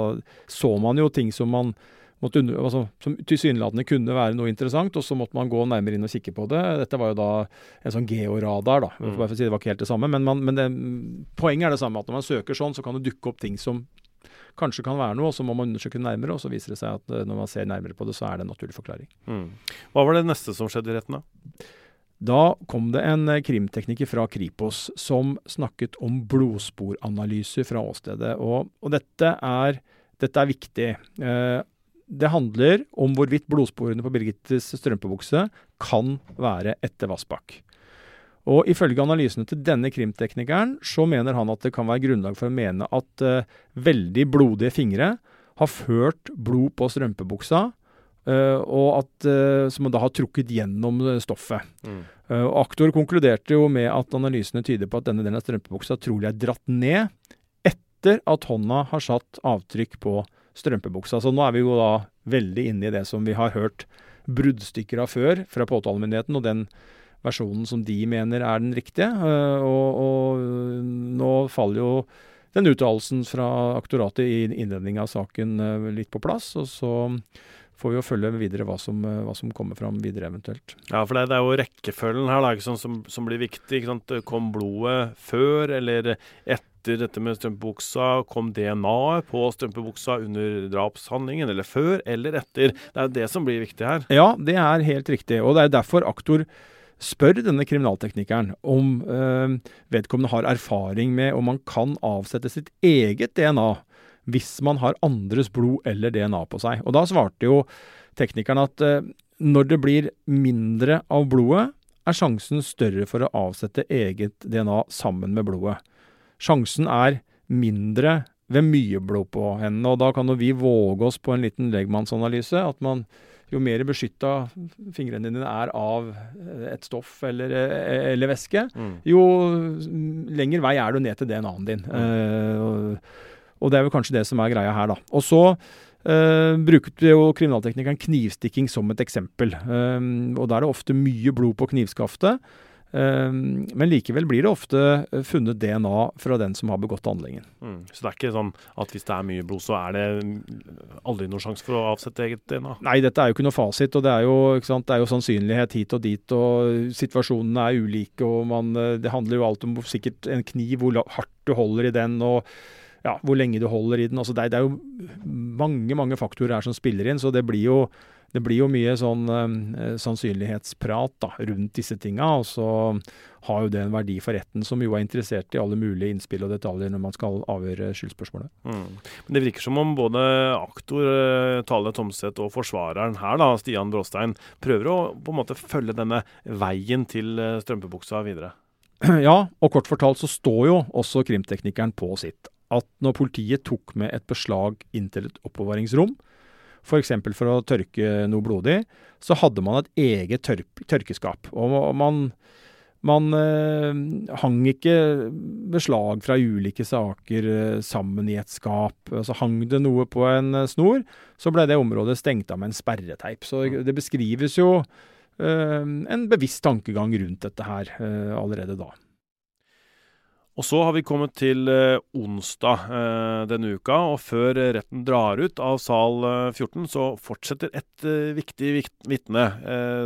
så man jo ting som man måtte, altså, som tilsynelatende kunne være noe interessant, og så måtte man gå nærmere inn og kikke på det. Dette var jo da en sånn georadar, da. Mm. Si, det var ikke helt det samme. Men, man, men det, poenget er det samme, at når man søker sånn, så kan det dukke opp ting som kanskje kan være noe, og så må man undersøke det nærmere, og så viser det seg at eh, når man ser nærmere på det, så er det en naturlig forklaring. Mm. Hva var det neste som skjedde i retten, da? Da kom det en eh, krimtekniker fra Kripos som snakket om blodsporanalyser fra åstedet. Og, og dette, er, dette, er, viktig. Eh, det handler om hvorvidt blodsporene på Birgittes strømpebukse kan være etter Vassbakk. Og Ifølge analysene til denne krimteknikeren så mener han at det kan være grunnlag for å mene at uh, veldig blodige fingre har ført blod på strømpebuksa, uh, og at, uh, som da har trukket gjennom stoffet. Mm. Aktor konkluderte jo med at analysene tyder på at denne delen av strømpebuksa trolig er dratt ned etter at hånda har satt avtrykk på strømpebuksa. Så nå er vi jo da veldig inne i det som vi har hørt bruddstykker av før fra påtalemyndigheten, og den versjonen som de mener er den riktige. Eh, og, og nå faller jo den uttalelsen fra aktoratet i innledningen av saken eh, litt på plass. Og så får vi jo følge videre hva som, eh, hva som kommer fram videre eventuelt. Ja, for det, det er jo rekkefølgen her da, sånn, som, som, blir viktig. Kom blodet før eller etter? Etter dette med strømpebuksa, kom DNA-et på strømpebuksa under drapshandlingen, eller før eller etter? Det er det som blir viktig her. Ja, det er helt riktig. Og det er derfor aktor spør denne kriminalteknikeren om øh, vedkommende har erfaring med om man kan avsette sitt eget DNA hvis man har andres blod eller DNA på seg. Og da svarte jo teknikeren at øh, når det blir mindre av blodet, er sjansen større for å avsette eget DNA sammen med blodet. Sjansen er mindre ved mye blod på hendene, og da kan jo vi våge oss på en liten legmannsanalyse. At man jo mer beskytta fingrene dine er av et stoff eller, eller væske, mm. jo lenger vei er du ned til DNA-en din. Mm. Uh, og, og, det er vel kanskje det som er greia her, da. Og så uh, brukte jo kriminalteknikeren knivstikking som et eksempel. Uh, og da er det ofte mye blod på knivskaftet. Ehm, men likevel blir det ofte eh, funnet DNA fra den som har begått handlingen. Mm. Så det er ikke sånn at hvis det er mye blod, så er det aldri noen sjanse for å avsette eget DNA? Nei, dette er jo ikke noe fasit. og Det er jo, det er jo sannsynlighet hit og dit. og Situasjonene er ulike. og man, eh, Det handler jo alt om sikkert en kniv, hvor hardt du holder i den. og ja, hvor lenge du holder i den. Altså det, er, det er jo mange mange faktorer her som spiller inn. så det blir jo det blir jo mye sånn eh, sannsynlighetsprat da, rundt disse tinga. Og så har jo det en verdi for retten, som jo er interessert i alle mulige innspill og detaljer når man skal avgjøre skyldspørsmålet. Mm. Men det virker som om både aktor eh, Tale Tomseth og forsvareren her, da, Stian Bråstein, prøver å på en måte følge denne veien til eh, strømpebuksa videre. Ja, og kort fortalt så står jo også krimteknikeren på sitt. At når politiet tok med et beslag inn til et oppbevaringsrom, f.eks. For, for å tørke noe blodig, så hadde man et eget tørp, tørkeskap. Og man, man eh, hang ikke beslag fra ulike saker eh, sammen i et skap. Så hang det noe på en eh, snor, så ble det området stengt av med en sperreteip. Så det beskrives jo eh, en bevisst tankegang rundt dette her eh, allerede da. Og så har vi kommet til eh, onsdag eh, denne uka, og før retten drar ut av sal 14, eh, så fortsetter et viktig vitne,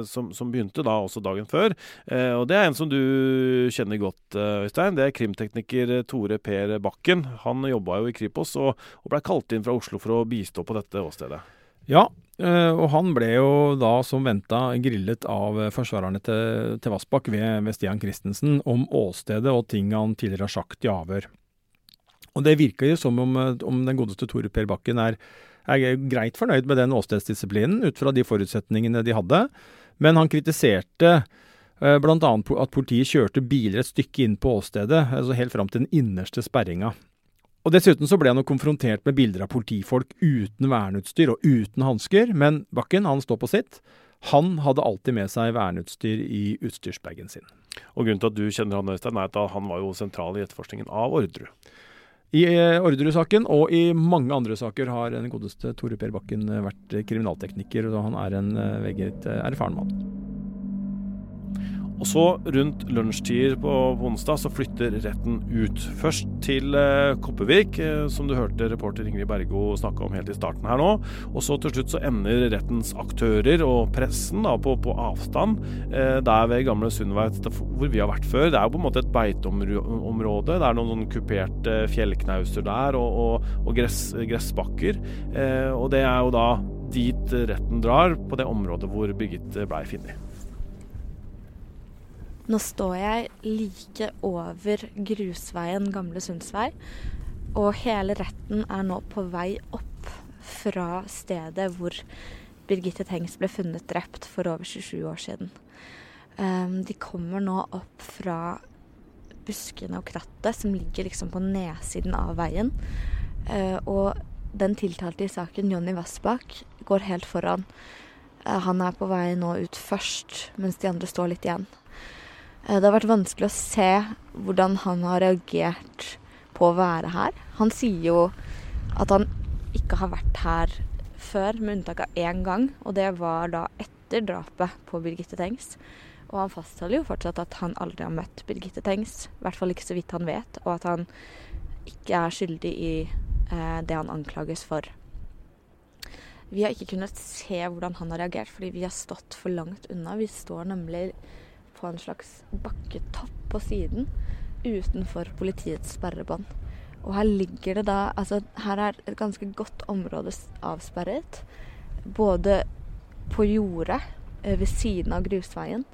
som, som, begynte da også dagen før. Og det er en som du kjenner godt, Øystein. Det er krimtekniker Tore Per Bakken. Han jobba jo i Kripos og, og blei kalt inn fra Oslo for å bistå på dette åstedet. Ja, og han ble jo da, som venta, grillet av forsvarerne til, til Vassbakk ved, ved Stian Christensen om åstedet og ting han tidligere har sagt i avhør. Og det virker jo som om, om den godeste Tore Per Bakken er, er, greit fornøyd med den åstedsdisiplinen, ut fra de forutsetningene de hadde, men han kritiserte uh, bl.a. at politiet kjørte biler et stykke inn på åstedet, altså helt fram til den innerste sperringa. Og Dessuten så ble han jo konfrontert med bilder av politifolk uten verneutstyr og uten hansker, men Bakken han står på sitt. Han hadde alltid med seg verneutstyr i utstyrsbagen sin. Og Grunnen til at du kjenner han Øystein, er at han var jo sentral i etterforskningen av Orderud. I eh, Orderud-saken og i mange andre saker har den godeste Tore Per Bakken vært kriminaltekniker, og han er en eh, meget eh, erfaren mann. Og så, rundt lunsjtider på, onsdag, så flytter retten ut. Først til Koppevik, Kopervik, eh, som du hørte reporter Ingrid Bergo snakke om helt i starten her nå. Og så til slutt så ender rettens aktører og pressen da, på, på avstand eh, der ved gamle Sundveit, hvor vi har vært før. Det er jo på en måte et beiteområde. Det er noen sånn kuperte fjellknauser der, og, og, og gress, gressbakker. Eh, og det er jo da dit retten drar, på det området hvor Birgitte blei funnet. Nå står jeg like over grusveien Gamle Sundsvei, og hele retten er nå på vei opp fra stedet hvor Birgitte Tengs ble funnet drept for over 27 år siden. Um, de kommer nå opp fra buskene og krattet som ligger liksom på nedsiden av veien. Uh, og den tiltalte i saken, Jonny Vassbakk, går helt foran. Uh, han er på vei nå ut først, mens de andre står litt igjen. Eh, det har vært vanskelig å se hvordan han har reagert på å være her. Han sier jo at han ikke har vært her før, med unntak av én gang. Og det var da etter drapet på Birgitte Tengs. Og han fastholder jo fortsatt at han aldri har møtt Birgitte Tengs. I hvert fall ikke så vidt han vet. Og at han ikke er skyldig i eh, det han anklages for. Vi har ikke kunnet se hvordan han har reagert, fordi vi har stått for langt unna. Vi står nemlig på en slags bakketopp på siden utenfor politiets sperrebånd. Og her ligger det da Altså, her er et ganske godt område avsperret. Både på jordet eh, ved siden av grusveien,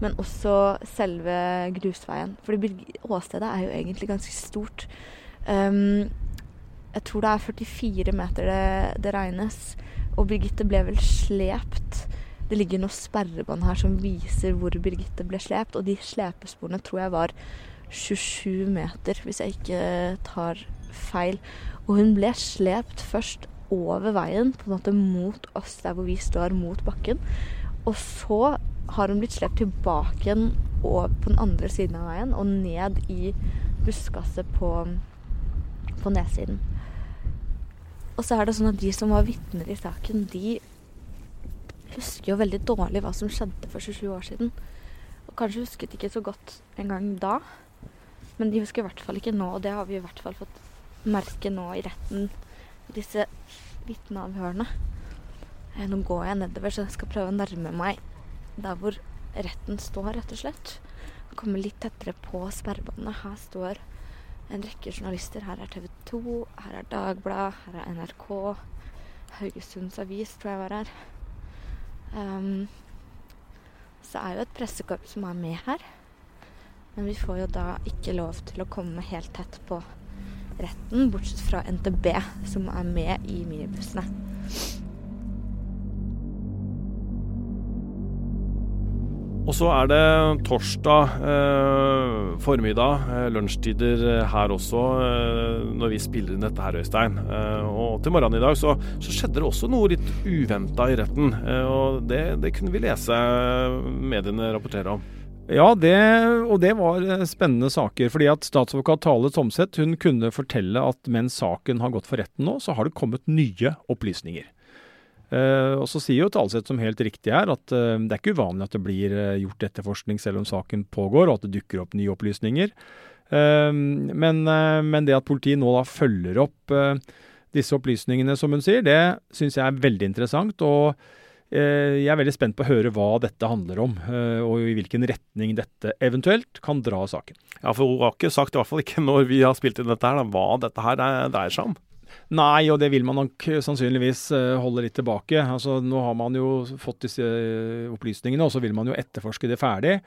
men også selve grusveien. Fordi åstedet er jo egentlig ganske stort. Um, jeg tror det er 44 meter det, det regnes. Og Birgitte ble vel slept det ligger noe sperrebånd her som viser hvor Birgitte ble slept, og de slepesporene tror jeg var 27 meter, hvis jeg ikke tar feil. Og hun ble slept først over veien, på en måte mot oss der hvor vi står, mot bakken. Og så har hun blitt slept tilbake igjen på den andre siden av veien og ned i buskaset på, på nedsiden. Og så er det sånn at de som var vitner i saken, de husker jo veldig dårlig hva som skjedde for 27 år siden. Og kanskje husket ikke så godt en gang da. Men de husker i hvert fall ikke nå, og det har vi i hvert fall fått merke nå i retten. Disse vitneavhørene. Eh, Nå går jeg nedover, så jeg skal prøve å nærme meg der hvor retten står, rett og slett. Komme litt tettere på sperrebåndet. Her står en rekke journalister. Her er TV 2, her er Dagbladet, her er NRK. Haugesunds Avis tror jeg var her. Ehm, så er jo et pressekorps som er med her. Men vi får jo da ikke lov til å komme helt tett på retten, bortsett fra NTB, som er med i minibussene. Og så er det torsdag eh, formiddag, eh, lunsjtider eh, her også, eh, når vi spiller inn dette her, Øystein. Og til morgenen i dag så, så skjedde det også noe litt uventa i retten. Og det, det kunne vi lese mediene rapportere om. Ja, det, og det var spennende saker. fordi at Statsadvokat Tale Tomseth hun kunne fortelle at mens saken har gått for retten nå, så har det kommet nye opplysninger. Eh, og Så sier jo Talseth som helt riktig er at eh, det er ikke uvanlig at det blir eh, gjort etterforskning selv om saken pågår, og at det dukker opp nye opplysninger. Men, men det at politiet nå da følger opp disse opplysningene, som hun sier, det syns jeg er veldig interessant. og jeg er veldig spent på å høre hva dette handler om, og i hvilken retning dette eventuelt kan dra saken. Ja, for hun har ikke sagt, i hvert fall ikke når vi har spilt inn dette her, hva dette her er- dreier seg om. Nei, og det vil man nok sannsynligvis eh, holde litt tilbake. Altså, nå har man jo fått disse eh, opplysningene, og så vil man jo etterforske det ferdig.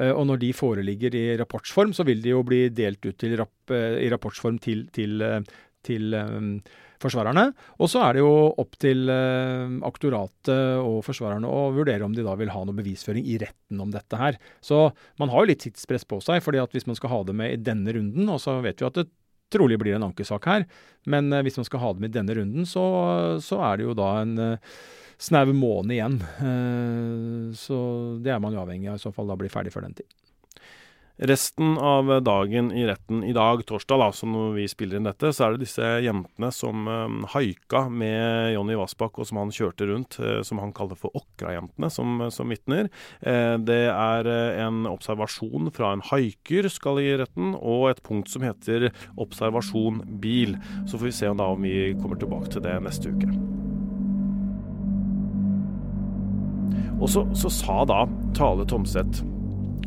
Eh, Og når de foreligger i rapportsform, så vil de jo bli delt ut rapp, eh, i rapportsform til, til, eh, til um, forsvarerne. Og så er det jo opp til um, aktoratet og forsvarerne å vurdere om de da vil ha noe bevisføring i retten om dette her. Så man har jo litt tidspress på seg, fordi at hvis man skal ha det med i denne runden, og så vet vi at det trolig blir en ankesak her, men eh, hvis man skal ha dem i denne runden, så, så er det jo da en eh, snau måned igjen. Eh, så det er man jo avhengig av i så fall da blir ferdig før den tid. Resten av dagen i retten i dag, torsdag, da, så vi spiller inn dette, så er det disse jentene som eh, haika med Jonny Vassbakk, og som han kjørte rundt, eh, som han kaller for Åkrajentene, som, som vitner. Eh, det er eh, en observasjon fra en haiker skal i retten, og et punkt som heter observasjon bil. Så får vi se da, om vi kommer tilbake til det neste uke. Og så, så sa da Tale Tomseth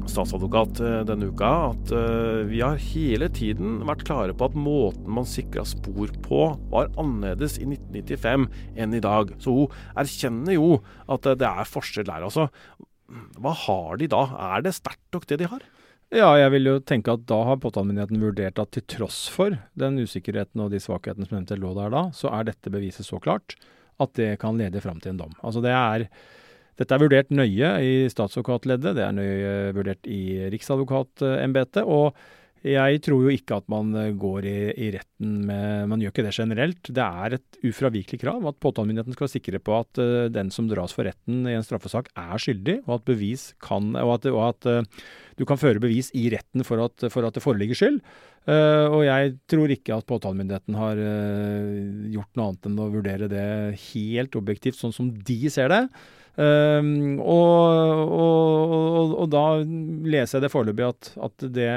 statsadvokat eh, denne uka at eh, vi har hele tiden vært klare på at måten man sikra spor på, var annerledes i 1995 enn i dag. Så hun erkjenner jo at eh, det er forskjell der, altså. Hva har de da? Er det sterkt nok det de har? Ja, jeg vil jo tenke at da har påtalemyndigheten vurdert at til tross for den usikkerheten og de svakhetene som eventuelt lå der da, så er dette beviset så klart at det kan lede fram til en dom. Altså det er Dette er vurdert nøye i statsadvokatleddet, det er nøye vurdert i riksadvokatembetet. Og jeg tror jo ikke at man går i, i retten med Man gjør ikke det generelt. Det er et ufravikelig krav at påtalemyndigheten skal sikre på at uh, den som dras for retten i en straffesak, er skyldig, og at kan Og at, og at uh, du kan føre bevis i retten for at, for at det foreligger skyld. Uh, og jeg tror ikke at påtalemyndigheten har gjort noe annet enn å vurdere det helt objektivt, sånn som de ser det. Um, og, og, og, da leser jeg det foreløpig at, at det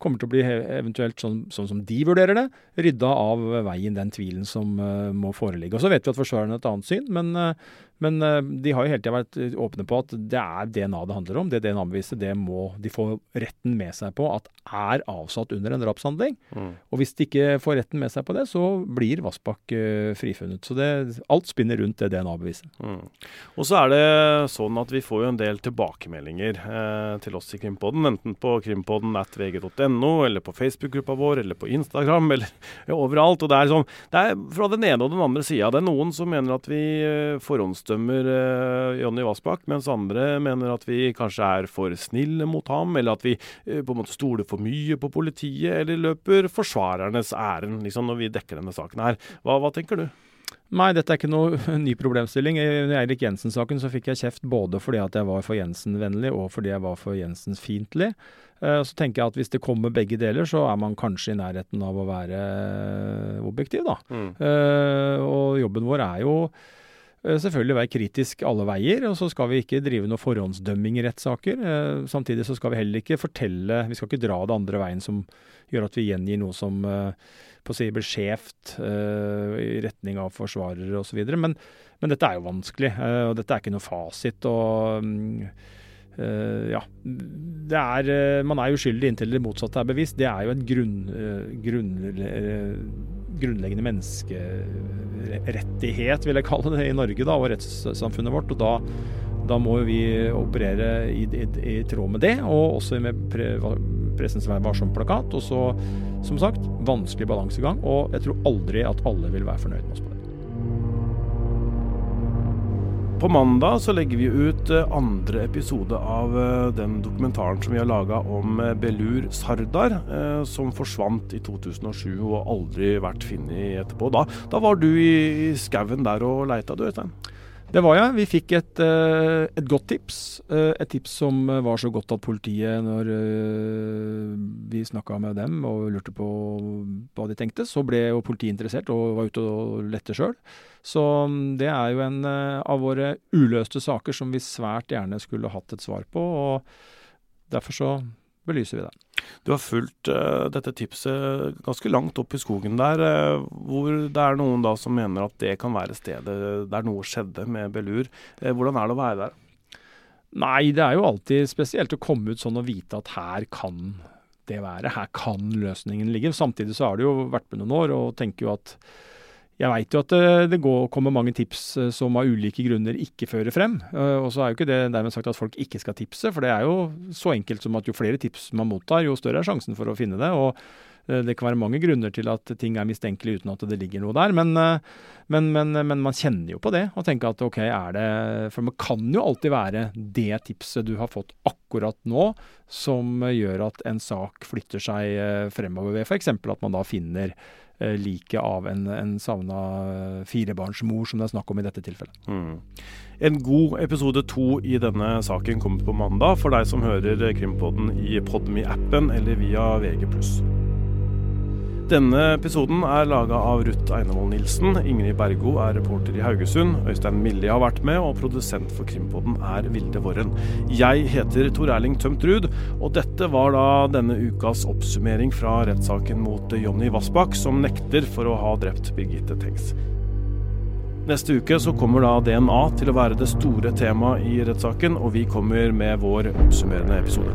kommer til å bli eventuelt sånn, sånn som de vurderer det, rydda av veien den tvilen som uh, må foreligge. Og Så vet vi at forsvarerne har et annet syn, men, eh, men eh, de har jo hele tida vært eh, åpne på at det er DNA det handler om. Det DNA-beviset det må de få retten med seg på at er avsatt under en drapshandling. Og hvis de ikke får retten med seg på det, så blir Vassbakk eh, frifunnet. Så det, alt spinner rundt det DNA-beviset. Mm. Og så er det sånn at vi får jo en del tilbakemeldinger eh, til oss i Krimpodden, enten på krimpodden at vg.no, eller på Facebook-gruppa vår, eller på Instagram, eller ja, overalt. Og det er, sånn, det er fra den ene og den andre sida. Det er noen som mener at vi eh, forhåndsdømmer eh, Jonny Vassbakk, mens andre mener at vi kanskje er for snille mot ham, eller at vi eh, på en måte stoler for mye på politiet, eller løper forsvarernes ærend liksom, når vi dekker denne saken her. Hva, hva tenker du? Nei, dette er ikke noe ny problemstilling. I Eirik Jensen-saken så fikk jeg kjeft både fordi at jeg var for Jensen-vennlig og fordi jeg var for Jensens-fiendtlig. Eh, Så tenker jeg at hvis det kommer begge deler, så er man kanskje i nærheten av å være objektiv, da. Mm. Og jobben vår er jo selvfølgelig være kritisk alle veier. Og så skal vi ikke drive noe forhåndsdømming i rettssaker. Eh, samtidig så skal vi heller ikke fortelle Vi skal ikke dra det andre veien som gjør at vi gjengir noe som på å si blir skjevt i retning av forsvarere osv. Men, men dette er jo vanskelig, og dette er ikke noe fasit. og mm, ja. Er, man er uskyldig inntil det motsatte er bevist. Det er jo en grunn, grunn, grunnleggende menneskerettighet, vil jeg kalle det, i Norge da, og rettssamfunnet vårt. og da, da må vi operere i, i, i, tråd med det, og også med pre, Pressens Vær varsom-plakat. Og så, som sagt, vanskelig balansegang. Og jeg tror aldri at alle vil være fornøyd med oss på det. På mandag så legger vi ut eh, andre episode av eh, den dokumentaren som vi har laga om eh, Belur Sardar, som forsvant i 2007 og aldri vært funnet etterpå. Da, da var du i, skauen der og leita, du Øystein? Det var jeg. Vi fikk et, et, godt tips. Et tips som var så godt at politiet, når vi snakka med dem og lurte på hva de tenkte, så ble jo politiet interessert og var ute og lette sjøl. Så mm, det er jo en eh, av våre uløste saker som vi svært gjerne skulle hatt et svar på. og Derfor så belyser vi det. Du har fulgt uh, dette tipset ganske langt opp i skogen der, uh, hvor det er noen da som mener at det kan være stedet der noe skjedde med Belur. Uh, hvordan er det å være der? Nei, det er jo alltid spesielt å komme ut sånn og vite at her kan det være. Her kan løsningen ligge. Samtidig så har det jo vært med noen år og tenker jo at jeg veit jo at det, det går, kommer mange tips eh, som av ulike grunner ikke fører frem. Eh, og så er jo ikke det dermed sagt at folk ikke skal tipse, for det er jo så enkelt som at jo flere tips man mottar, jo større er sjansen for å finne det. og eh, det kan være mange grunner til at ting er mistenkelige uten at det ligger noe der. Men, men, men, men, man kjenner jo på det og tenker at ok, er det For man kan jo alltid være det tipset du har fått akkurat nå som gjør at en sak flytter seg fremover ved f.eks. at man da finner Eh, liket av en, en savna eh, firebarnsmor, som det er snakk om i dette tilfellet. Mm. En god episode to i denne saken kommer på mandag for deg som hører Krimpodden i Podme-appen eller via VG+. Denne episoden er laga av Ruth Einevold Nilsen. Ingrid Bergo er reporter i Haugesund. Øystein Millie har vært med, og produsent for Krimpodden er Vilde Våren. Jeg heter Tor Erling Tømt Ruud, og dette var da denne ukas oppsummering fra rettssaken mot Jonny Vassbakk, som nekter for å ha drept Birgitte Tengs. Neste uke så kommer da DNA til å være det store temaet i rettssaken, og vi kommer med vår oppsummerende episode.